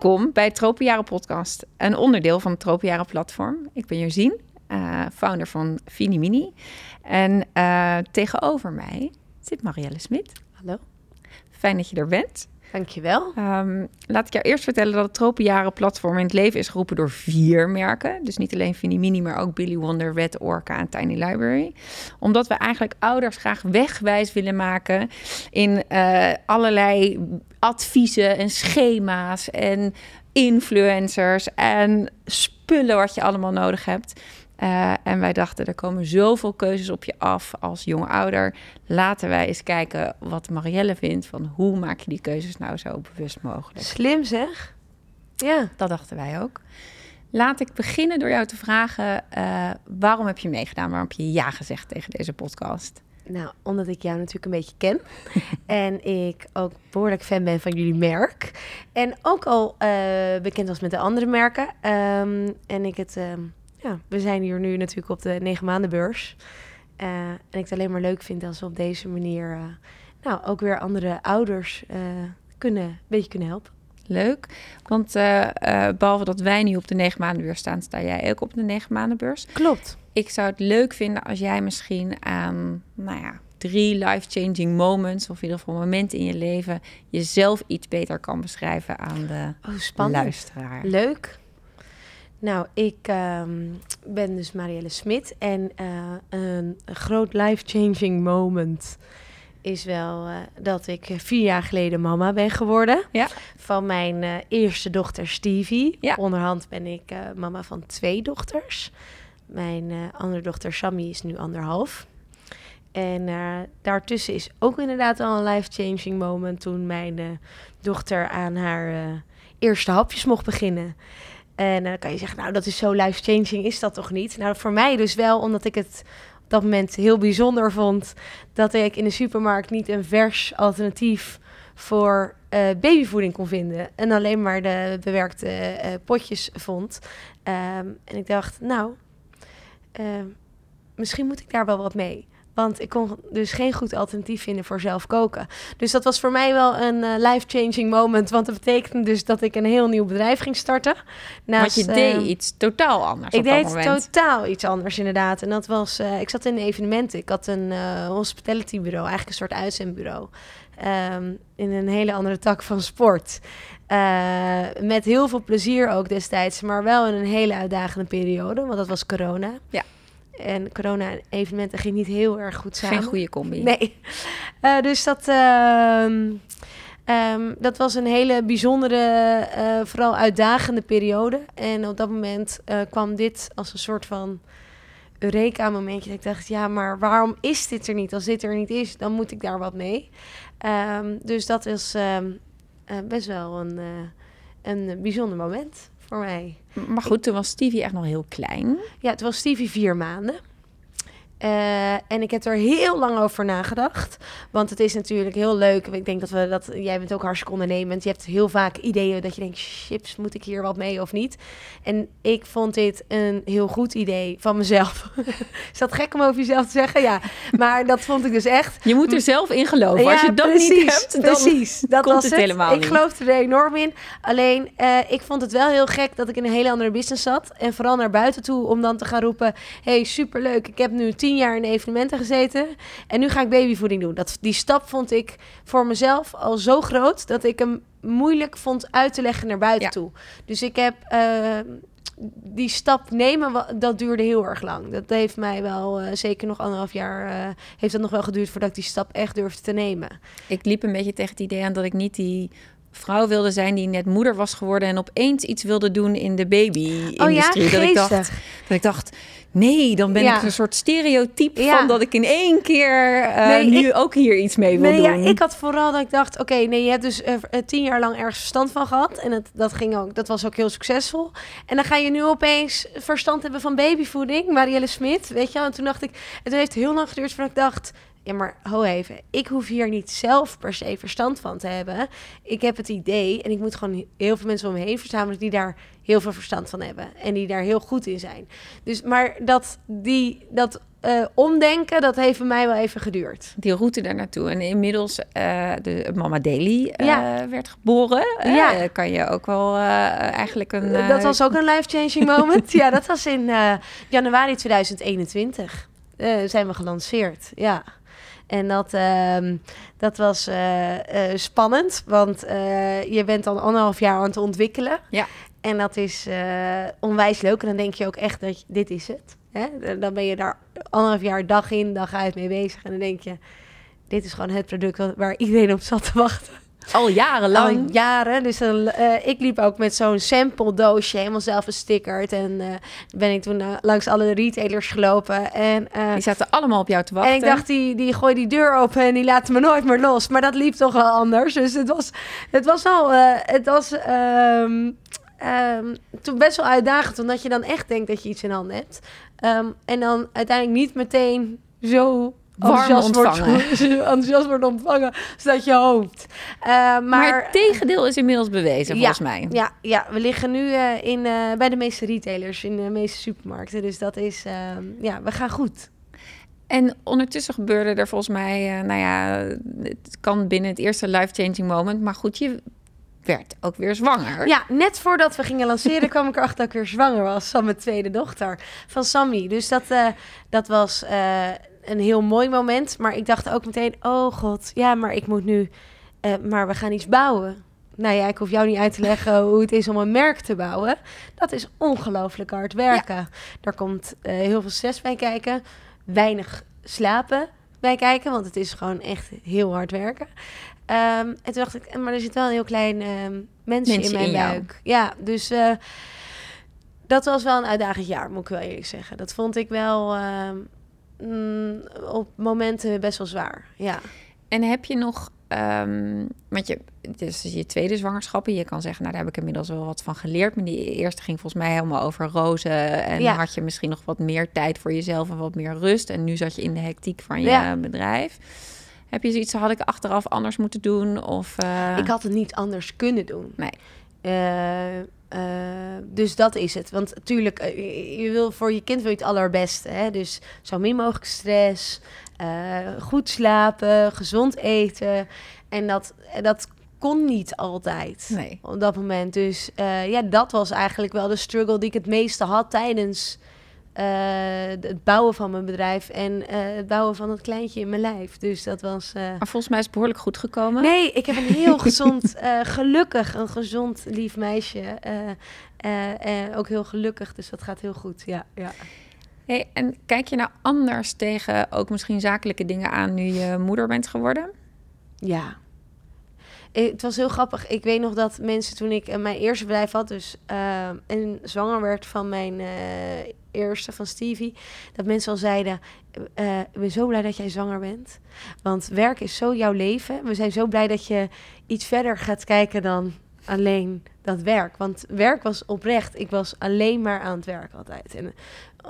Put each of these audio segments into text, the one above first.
Welkom bij het Tropenjaren podcast, een onderdeel van het Tropenjaren platform. Ik ben Josien, uh, founder van Fini Mini. En uh, tegenover mij zit Marielle Smit. Hallo. Fijn dat je er bent. Dankjewel. Um, laat ik jou eerst vertellen dat het Tropenjaren platform in het leven is geroepen door vier merken. Dus niet alleen Fini Mini, maar ook Billy Wonder, Red Orca en Tiny Library. Omdat we eigenlijk ouders graag wegwijs willen maken in uh, allerlei adviezen en schema's en influencers en spullen wat je allemaal nodig hebt. Uh, en wij dachten, er komen zoveel keuzes op je af als jonge ouder. Laten wij eens kijken wat Marielle vindt van hoe maak je die keuzes nou zo bewust mogelijk. Slim zeg. Ja, dat dachten wij ook. Laat ik beginnen door jou te vragen, uh, waarom heb je meegedaan? Waarom heb je ja gezegd tegen deze podcast? Nou, omdat ik jou natuurlijk een beetje ken. en ik ook behoorlijk fan ben van jullie merk. En ook al uh, bekend was met de andere merken. Um, en ik het... Um, ja, we zijn hier nu natuurlijk op de negen maanden beurs. Uh, en ik het alleen maar leuk vind als we op deze manier uh, nou, ook weer andere ouders uh, kunnen, een beetje kunnen helpen. Leuk, want behalve dat wij nu op de negen maanden beurs staan, sta jij ook op de negen maanden beurs. Klopt. Ik zou het leuk vinden als jij misschien aan, nou ja, drie life-changing moments, of in ieder geval momenten in je leven, jezelf iets beter kan beschrijven aan de oh, luisteraar. Leuk. Nou, ik um, ben dus Marielle Smit en uh, een, groot life-changing moment is wel uh, dat ik vier jaar geleden mama ben geworden. Ja. Van mijn uh, eerste dochter Stevie. Ja. Onderhand ben ik mama van twee dochters. Mijn andere dochter Sammy is nu anderhalf. En daartussen is ook inderdaad al een life-changing moment toen mijn dochter aan haar eerste hapjes mocht beginnen. En dan kan je zeggen, nou, dat is zo life-changing, is dat toch niet? Nou, voor mij dus wel, omdat ik het op dat moment heel bijzonder vond dat ik in de supermarkt niet een vers alternatief voor uh, babyvoeding kon vinden. En alleen maar de bewerkte uh, potjes vond. Um, en ik dacht, nou, uh, misschien moet ik daar wel wat mee. Want ik kon dus geen goed alternatief vinden voor zelf koken. Dus dat was voor mij wel een uh, life-changing moment. Want dat betekende dus dat ik een heel nieuw bedrijf ging starten. Naast, want je deed uh, iets totaal anders. Ik deed totaal iets anders, inderdaad. En dat was, uh, ik zat in evenementen. Ik had een hospitality bureau, eigenlijk een soort uitzendbureau. Um, in een hele andere tak van sport. met heel veel plezier ook destijds, maar wel in een hele uitdagende periode, want dat was corona. Ja. En corona-evenementen ging niet heel erg goed samen. Geen goede combi. Nee. Uh, dus dat, uh, um, dat was een hele bijzondere, uh, vooral uitdagende periode. En op dat moment uh, kwam dit als een soort van Eureka-momentje. Dat ik dacht, ja, maar waarom is dit er niet? Als dit er niet is, dan moet ik daar wat mee. Um, dus dat is um, best wel een, een bijzonder moment voor mij. Maar goed, toen was Stevie echt nog heel klein. Ja, toen was Stevie vier maanden. Uh, en ik heb er heel lang over nagedacht. Want het is natuurlijk heel leuk. Ik denk dat we dat. Jij bent ook hartstikke ondernemend. Je hebt heel vaak ideeën dat je denkt: chips, moet ik hier wat mee of niet? En ik vond dit een heel goed idee van mezelf. is dat gek om over jezelf te zeggen? Ja. Maar dat vond ik dus echt. Je moet er zelf in geloven. Ja, Als je dat precies, niet hebt, dan precies. Dat komt was het helemaal ik niet. geloofde er enorm in. Alleen, uh, ik vond het wel heel gek dat ik in een hele andere business zat. En vooral naar buiten toe om dan te gaan roepen: hey, superleuk. Ik heb nu tien jaar in evenementen gezeten. En nu ga ik babyvoeding doen. Dat, die stap vond ik voor mezelf al zo groot dat ik hem moeilijk vond uit te leggen naar buiten Ja. toe. Dus ik heb uh, die stap nemen, dat duurde heel erg lang. Dat heeft mij wel uh, zeker nog anderhalf jaar uh, heeft dat nog wel geduurd voordat ik die stap echt durfde te nemen. Ik liep een beetje tegen het idee aan dat ik niet die vrouw wilde zijn die net moeder was geworden en opeens iets wilde doen in de baby-industrie. Oh ja, dat ik dacht, dat ik dacht, nee, dan ben Ja. ik een soort stereotype Ja. van dat ik in één keer eh, Nee, nu ik- ook hier iets mee wil Nee, doen. ja, ik had vooral dat ik dacht, oké, nee, je hebt dus eh, tien jaar lang ergens verstand van gehad. En het, dat, ging ook, dat was ook heel succesvol. En dan ga je nu opeens verstand hebben van babyvoeding, Marielle Smit, weet je. En toen dacht ik, het heeft heel lang geduurd voordat ik dacht... Ja, maar ho even, ik hoef hier niet zelf per se verstand van te hebben. Ik heb het idee en ik moet gewoon heel veel mensen om me heen verzamelen... die daar heel veel verstand van hebben en die daar heel goed in zijn. Dus, maar dat, die, dat eh, omdenken, dat heeft bij mij wel even geduurd. Die route daar naartoe. En inmiddels, uh, de Mama Daily uh, Ja. werd geboren. Ja. Eh, kan je ook wel eh, eigenlijk een... eh, dat was ook een life-changing moment. ja, dat was in eh, januari 2021. eh, zijn we gelanceerd, ja. En dat, ehm, dat was eh, eh, spannend, want eh, je bent dan anderhalf jaar aan het ontwikkelen. Ja. En dat is onwijs leuk. En dan denk je ook echt dat je- dit is het. Hè? Dan ben je daar anderhalf jaar dag in, dag uit mee bezig. En dan denk je, dit is gewoon het product waar iedereen op zat te wachten. Al jarenlang. Al jaren. Dus dan, eh, ik liep ook met zo'n sample doosje, helemaal zelf gestickerd. En eh, ben ik toen eh, langs alle retailers gelopen. En, Die zaten allemaal op jou te wachten. en ik dacht, die, die gooi die deur open en die laten me nooit meer los. Maar dat liep toch wel anders. Dus het was, het was wel, eh, het was ehm, ehm, toen best wel uitdagend. Omdat je dan echt denkt dat je iets in handen hebt. Ehm, en dan uiteindelijk niet meteen zo Warm wordt, ontvangen. zo enthousiast wordt ontvangen. Zodat je hoopt. Eh, maar, maar, het tegendeel is inmiddels bewezen, Ja, volgens mij. ja, ja, we liggen nu eh, in, eh, bij de meeste retailers, in de meeste supermarkten. Dus dat is, ehm, ja, we gaan goed. En ondertussen gebeurde er volgens mij, nou ja, het kan binnen het eerste life-changing moment. Maar goed, je werd ook weer zwanger. Ja, net voordat we gingen lanceren kwam ik erachter dat ik weer zwanger was van mijn tweede dochter, van Sammy. Dus dat, dat was een heel mooi moment. Maar ik dacht ook meteen, oh god, ja, maar ik moet nu, eh, maar we gaan iets bouwen. Nou ja, ik hoef jou niet uit te leggen hoe het is om een merk te bouwen. Dat is ongelooflijk hard werken. Daar komt eh, heel veel stress bij kijken. Weinig slapen bij kijken, want het is gewoon echt heel hard werken. Ehm, en toen dacht ik, maar er zit wel een heel klein ehm mensje in mijn in jou. buik. Ja, dus eh, dat was wel een uitdagend jaar, moet ik wel eerlijk zeggen. Dat vond ik wel ehm, mm, op momenten best wel zwaar. Ja. En heb je nog, ehm want je, is je tweede zwangerschap. En je kan zeggen, nou daar heb ik inmiddels wel wat van geleerd. Maar die eerste ging volgens mij helemaal over rozen. En Ja. had je misschien nog wat meer tijd voor jezelf en wat meer rust. En nu zat je in de hectiek van je Ja. bedrijf. Heb je zoiets, had ik achteraf anders moeten doen? Of, eh, Ik had het niet anders kunnen doen. Nee. Eh, eh, dus dat is het. Want natuurlijk, eh, je wil voor je kind wil je het allerbeste. Hè? Dus zo min mogelijk stress, goed slapen, gezond eten. En dat, dat kon niet altijd Nee. op dat moment. Dus ja, dat was eigenlijk wel de struggle die ik het meeste had tijdens het bouwen van mijn bedrijf en eh, het bouwen van het kleintje in mijn lijf. Dus dat was. eh, Maar volgens mij is het behoorlijk goed gekomen. Nee, ik heb een heel gezond, eh, gelukkig, een gezond, lief meisje. eh, eh, eh, ook heel gelukkig, dus dat gaat heel goed. Ja, ja. Hey, en kijk je nou anders tegen ook misschien zakelijke dingen aan nu je moeder bent geworden? ja. Eh, Het was heel grappig. Ik weet nog dat mensen toen ik eh, mijn eerste bedrijf had, dus eh, en zwanger werd van mijn eh, eerste, van Stevie, dat mensen al zeiden: eh, Ik ben zo blij dat jij zwanger bent. Want werk is zo jouw leven. We zijn zo blij dat je iets verder gaat kijken dan alleen dat werk. Want werk was oprecht. Ik was alleen maar aan het werk altijd. En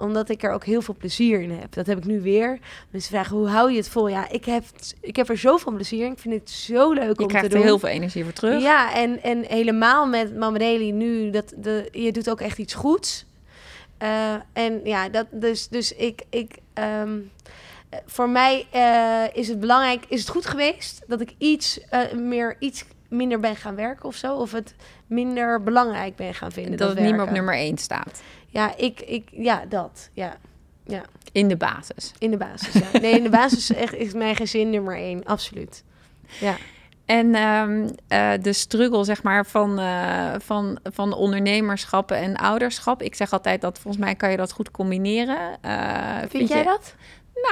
omdat ik er ook heel veel plezier in heb. Dat heb ik nu weer. Mensen vragen, hoe hou je het vol? Ja, ik heb, ik heb er zoveel plezier in. Ik vind het zo leuk Je om te krijgt doen. er heel veel energie voor terug. Ja, en, en helemaal met Daily nu, dat de, je doet ook echt iets goeds. Eh, en ja, dat, dus, dus ik, ik ehm, eh, voor mij eh, is het belangrijk, is het goed geweest dat ik iets eh, meer, iets minder ben gaan werken of zo, of het minder belangrijk ben gaan vinden. dat het niet meer op nummer 1 staat. Ja, ik, ik, ja, dat, ja, ja, In de basis. in de basis. Ja. Nee, in de basis echt, is mijn gezin nummer één, absoluut. Ja. En ehm, eh, de struggle, zeg maar, van, eh, van, van ondernemerschap en ouderschap. Ik zeg altijd dat volgens mij kan je dat goed combineren. Eh, Vind, jij je- dat?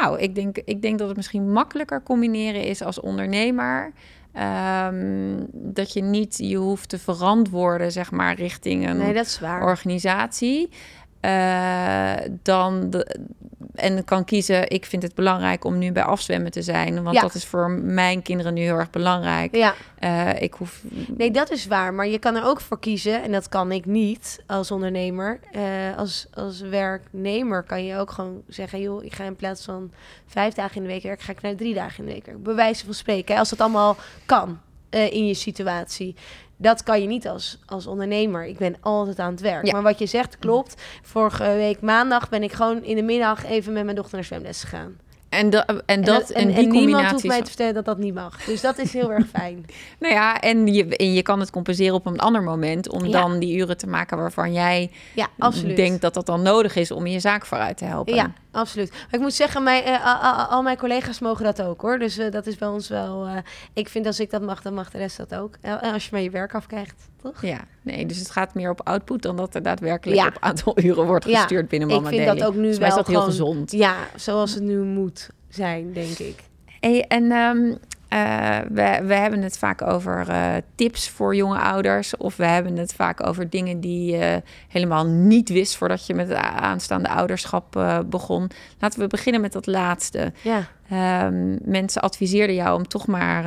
Nou, ik denk, ik denk dat het misschien makkelijker combineren is als ondernemer. Ehm, dat je niet je hoeft te verantwoorden, zeg maar, richting een Nee, dat is waar. organisatie. Eh, dan de, en kan kiezen, ik vind het belangrijk om nu bij afzwemmen te zijn. Want Ja. dat is voor mijn kinderen nu heel erg belangrijk. Ja. Eh, ik hoef. Nee, dat is waar. Maar je kan er ook voor kiezen, en dat kan ik niet als ondernemer. Eh, als, als werknemer kan je ook gewoon zeggen: joh, ik ga in plaats van vijf dagen in de week werken, ga ik naar drie dagen in de week werken. Bij wijze van spreken, hè, als dat allemaal kan eh, in je situatie. Dat kan je niet als, als ondernemer. Ik ben altijd aan het werk. Ja. Maar wat je zegt klopt. Vorige week maandag ben ik gewoon in de middag even met mijn dochter naar zwemles gegaan. En, da- en En, dat en, en, die en niemand hoeft mij te vertellen dat dat niet mag. Dus dat is heel erg fijn. Nou ja, en je, en je kan het compenseren op een ander moment om Ja. dan die uren te maken waarvan jij Ja, denkt dat dat dan nodig is om je zaak vooruit te helpen. Ja, absoluut. Maar ik moet zeggen, mijn, eh, a- a- al mijn collega's mogen dat ook hoor. Dus eh, dat is bij ons wel. eh, ik vind als ik dat mag, dan mag de rest dat ook. En als je maar je werk afkrijgt, toch? Ja, nee, dus het gaat meer op output dan dat er daadwerkelijk Ja. op aantal uren wordt Ja, gestuurd binnen ik Mama vind Daily. dat ook nu mij is wel dat heel gezond. Ja, zoals het nu moet zijn, denk ik. Hey, en ehm, eh, we, we hebben het vaak over eh, tips voor jonge ouders. Of we hebben het vaak over dingen die je helemaal niet wist voordat je met het aanstaande ouderschap eh, begon. Laten we beginnen met dat laatste. Ja, Ehm, mensen adviseerden jou om toch maar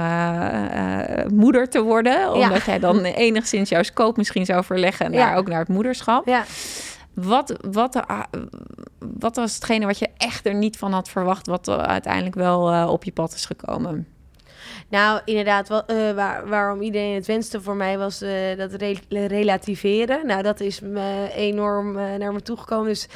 moeder te worden. Omdat jij dan enigszins jouw scope misschien zou verleggen naar, Ja. ook naar het moederschap. ja. Wat, wat, wat was hetgene wat je echt er niet van had verwacht, wat uiteindelijk wel op je pad is gekomen? Nou, inderdaad, wel, eh, waar, waarom iedereen het wenste voor mij was eh, dat re- relativeren. Nou, dat is me enorm eh, naar me toegekomen. Dus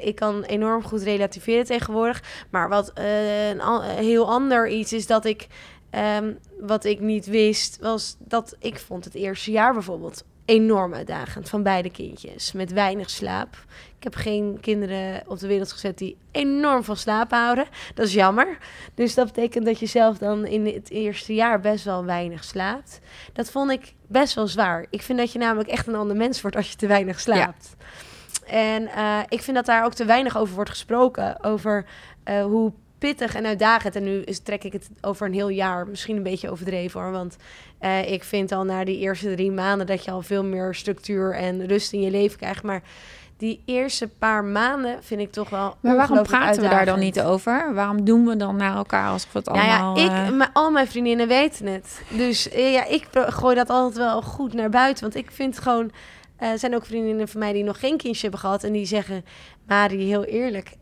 ik kan enorm goed relativeren tegenwoordig. Maar wat een heel ander iets is dat ik, ehm, wat ik niet wist, was dat ik vond het eerste jaar bijvoorbeeld enorm uitdagend van beide kindjes. Met weinig slaap. Ik heb geen kinderen op de wereld gezet die enorm van slaap houden. Dat is jammer. Dus dat betekent dat je zelf dan in het eerste jaar best wel weinig slaapt. Dat vond ik best wel zwaar. Ik vind dat je namelijk echt een ander mens wordt als je te weinig slaapt. En eh, ik vind dat daar ook te weinig over wordt gesproken. Over eh, hoe pittig en uitdagend. En nu is, trek ik het over een heel jaar. Misschien een beetje overdreven hoor. Want eh, ik vind al na die eerste drie maanden dat je al veel meer structuur en rust in je leven krijgt. Maar die eerste paar maanden vind ik toch wel. Maar waarom praten we daar dan niet over? Waarom doen we dan naar elkaar alsof het Nou allemaal... ja, ik, eh, maar al mijn vriendinnen weten het. Dus eh, ja, ik gooi dat altijd wel goed naar buiten. Want ik vind gewoon... eh, Er zijn ook vriendinnen van mij die nog geen kindje hebben gehad. En die zeggen, Marie, heel eerlijk...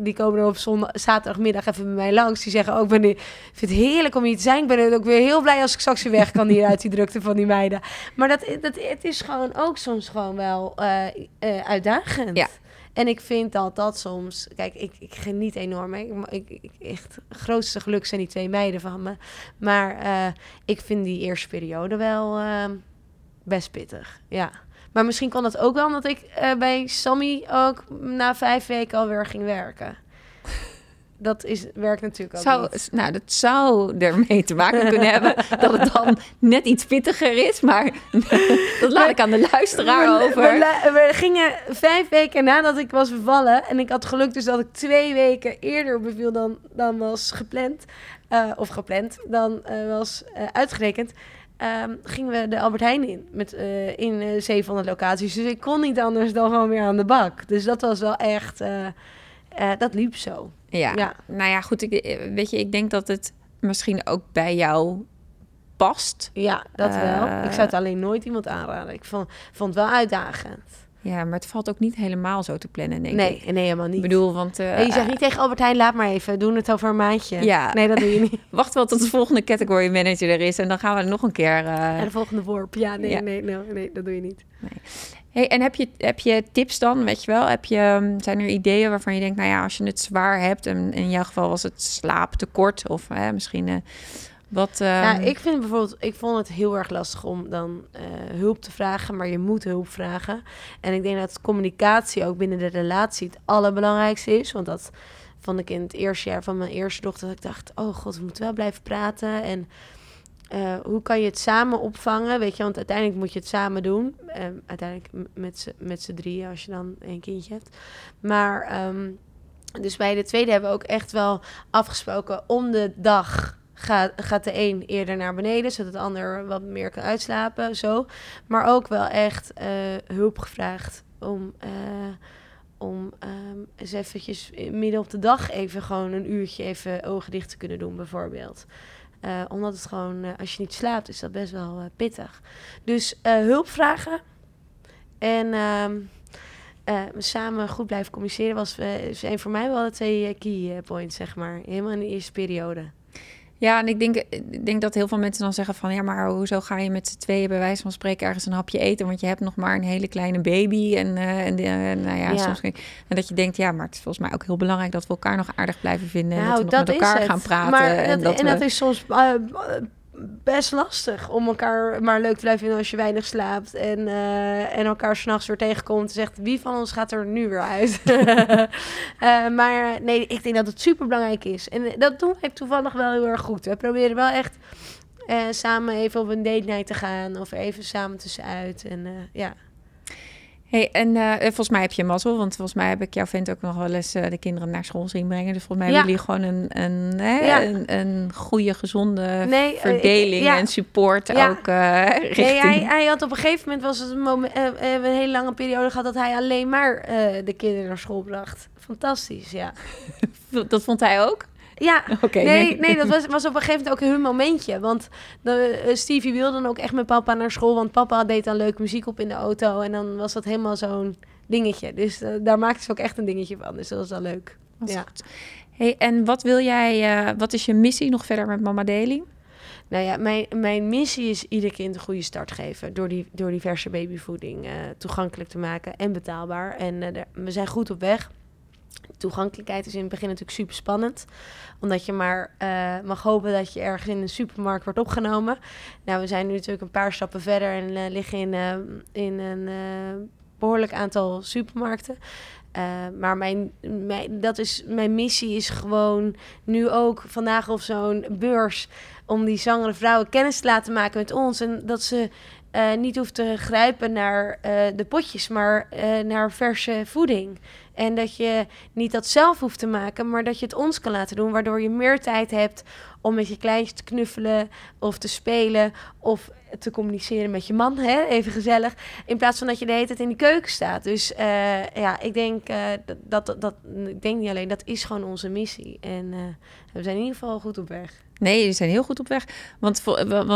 die komen dan op zondag, zaterdagmiddag even bij mij langs. Die zeggen ook, ben, ik vind het heerlijk om hier te zijn. Ik ben ook weer heel blij als ik straks weer weg kan hier uit die drukte van die meiden. Maar dat, dat, het is gewoon ook soms gewoon wel eh, eh, uitdagend. Ja. En ik vind dat dat soms... Kijk, ik, ik geniet enorm. Ik, ik, ik, echt, het grootste geluk zijn die twee meiden van me. Maar eh, ik vind die eerste periode wel best pittig. Ja. Maar misschien kan dat ook wel omdat ik eh, bij Sammy ook na vijf weken alweer ging werken. Dat is, werkt natuurlijk ook zou, niet. nou, dat zou ermee te maken kunnen hebben dat het dan net iets pittiger is. Maar dat laat ik aan de luisteraar we, over. We, gingen vijf weken nadat ik was bevallen. En ik had geluk dus dat ik twee weken eerder beviel dan, dan was gepland. eh, of gepland, dan eh, was uitgerekend. Ehm, gingen we de Albert Heijn in. Met, eh, in eh, 700 locaties. Dus ik kon niet anders dan gewoon weer aan de bak. Dus dat was wel echt... eh, dat liep zo. Ja. Ja. nou ja, goed. Ik, weet je, ik denk dat het misschien ook bij jou past. Ja, dat wel. Ik zou het alleen nooit iemand aanraden. Ik vond, vond het wel uitdagend. Ja, maar het valt ook niet helemaal zo te plannen, denk nee, ik. nee, helemaal niet. Ik bedoel, want... eh, Nee, je zegt niet tegen Albert Heijn, laat maar even. Doen het over een maandje. Ja. Nee, dat doe je niet. Wacht wel tot de volgende category manager er is. En dan gaan we nog een keer... eh, En de volgende worp. Ja, nee, Ja. nee, nee, nee, dat doe je niet. Hey, en heb je, heb je tips dan, weet je wel? Heb je, ehm, zijn er ideeën waarvan je denkt, nou ja, als je het zwaar hebt... en in jouw geval was het slaaptekort of hè, misschien eh, wat... ehm, Ja, ik vind bijvoorbeeld, ik vond het heel erg lastig om dan eh, hulp te vragen, maar je moet hulp vragen. En ik denk dat communicatie ook binnen de relatie het allerbelangrijkste is, want dat vond ik in het eerste jaar van mijn eerste dochter, dat ik dacht, oh god, we moeten wel blijven praten en eh, hoe kan je het samen opvangen, weet je, want uiteindelijk moet je het samen doen, Ehm, uiteindelijk met z'n- met z'n drieën als je dan een kindje hebt. Maar ehm, dus bij de tweede hebben we ook echt wel afgesproken om de dag gaat, gaat de een eerder naar beneden, zodat de ander wat meer kan uitslapen. Zo. Maar ook wel echt eh, hulp gevraagd om, eh, om ehm, eens eventjes midden op de dag even gewoon een uurtje even ogen dicht te kunnen doen, bijvoorbeeld. Eh, omdat het gewoon, als je niet slaapt, is dat best wel pittig. Dus hulp vragen en ehm, eh, samen goed blijven communiceren was, voor mij wel de twee key points, zeg maar. Helemaal in de eerste periode. Ja, en ik denk, ik denk dat heel veel mensen dan zeggen van... ja, maar hoezo ga je met z'n tweeën bij wijze van spreken ergens een hapje eten... want je hebt nog maar een hele kleine baby en, uh, en uh, nou ja, Ja. soms... En dat je denkt, ja, maar het is volgens mij ook heel belangrijk... dat we elkaar nog aardig blijven vinden en Nou, dat we nog met elkaar het. gaan praten. Maar en dat, dat, en dat we- is soms eh, best lastig om elkaar maar leuk te blijven vinden als je weinig slaapt. En, eh, en elkaar s'nachts weer tegenkomt en zegt wie van ons gaat er nu weer uit. Eh, maar nee, ik denk dat het super belangrijk is. En dat doen wij toevallig wel heel erg goed. We proberen wel echt eh, samen even op een date night te gaan of even samen tussenuit. En eh, ja. Hey, en eh, volgens mij heb je mazzel, want volgens mij heb ik jouw vent ook nog wel eens eh, de kinderen naar school zien brengen. Dus volgens mij Ja. hebben jullie gewoon een, een, hè, Ja. een, een goede, gezonde Nee, eh, verdeling ik- ja. en support ook eh, richting... Nee, hij, hij had op een gegeven moment was het een, moment, eh, eh, een hele lange periode gehad dat hij alleen maar eh, de kinderen naar school bracht. Fantastisch, ja. Dat vond hij ook? Ja, nee, nee, dat was, was op een gegeven moment ook hun momentje. Want de, eh, Stevie wilde dan ook echt met papa naar school. Want papa deed dan leuke muziek op in de auto. En dan was dat helemaal zo'n dingetje. Dus eh, daar maakte ze ook echt een dingetje van. Dus dat was wel leuk. Dat Ja. goed. Hey, en wat wil jij, eh, wat is je missie nog verder met Mama Daily? Nou ja, mijn, mijn missie is ieder kind een goede start geven. Door die, door die verse babyvoeding toegankelijk te maken en betaalbaar. En we zijn goed op weg. Toegankelijkheid is in het begin natuurlijk super spannend. Omdat je maar eh, mag hopen dat je ergens in een supermarkt wordt opgenomen. Nou, we zijn nu natuurlijk een paar stappen verder en eh, liggen in, eh, in een eh, behoorlijk aantal supermarkten. Maar mijn, mijn, dat is, mijn missie is gewoon nu ook vandaag op zo'n beurs om die zwangere vrouwen kennis te laten maken met ons. En dat ze eh, niet hoeft te grijpen naar eh, de potjes, maar eh, naar verse voeding. En dat je niet dat zelf hoeft te maken, maar dat je het ons kan laten doen. Waardoor je meer tijd hebt om met je kleintje te knuffelen of te spelen of te communiceren met je man. Hè? Even gezellig. In plaats van dat je de hele tijd in die keuken staat. Dus ja, ik denk, dat, dat, dat, ik denk niet alleen, dat is gewoon onze missie. En we zijn in ieder geval goed op weg. Nee, die zijn heel goed op weg. Want,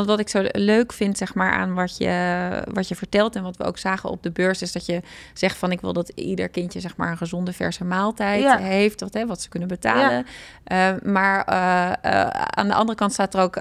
wat ik zo leuk vind, zeg maar, aan wat je, wat je vertelt en wat we ook zagen op de beurs, is dat je zegt van ik wil dat ieder kindje zeg maar een gezonde verse maaltijd Ja. heeft, wat, hè, wat ze kunnen betalen. Eh, maar eh, eh, aan de andere kant staat er ook,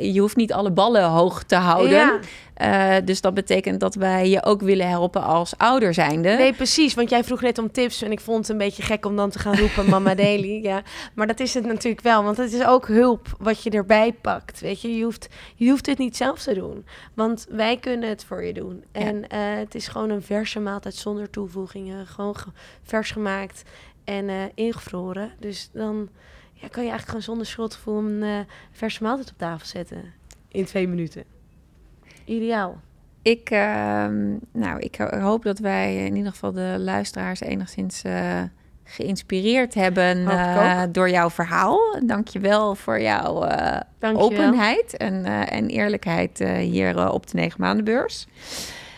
je hoeft niet alle ballen hoog te houden. Ja. Eh, dus dat betekent dat wij je ook willen helpen als ouder zijnde. Nee, precies. Want jij vroeg net om tips en ik vond het een beetje gek om dan te gaan roepen Mama Daily. Ja, maar dat is het natuurlijk wel, want het is ook hulp wat je erbij pakt. Weet je, je hoeft, je hoeft het niet zelf te doen, want wij kunnen het voor je doen. Ja. En eh, het is gewoon een verse maaltijd zonder toevoegingen, gewoon ge- vers gemaakt en eh, ingevroren. Dus dan ja, kan je eigenlijk gewoon zonder schuldgevoel een verse maaltijd op tafel zetten in twee minuten. Ideaal. Ik, ehm, nou, ik ho- hoop dat wij in ieder geval de luisteraars enigszins eh, geïnspireerd hebben eh, door jouw verhaal. Dank je wel voor jouw eh, openheid en, en eerlijkheid hier op de negen maandenbeurs.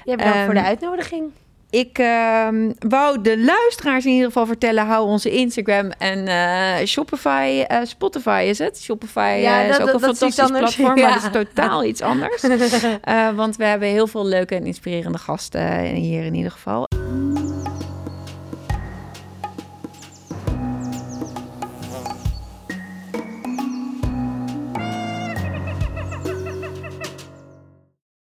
Jij bedankt voor de Ehm, uitnodiging. Ik ehm, wou de luisteraars in ieder geval vertellen... hou onze Instagram en eh, Shopify, eh, Spotify is het. Shopify Ja, eh, is ook een dat fantastisch platform, Ja. maar dat is totaal iets anders. Want we hebben heel veel leuke en inspirerende gasten hier in ieder geval.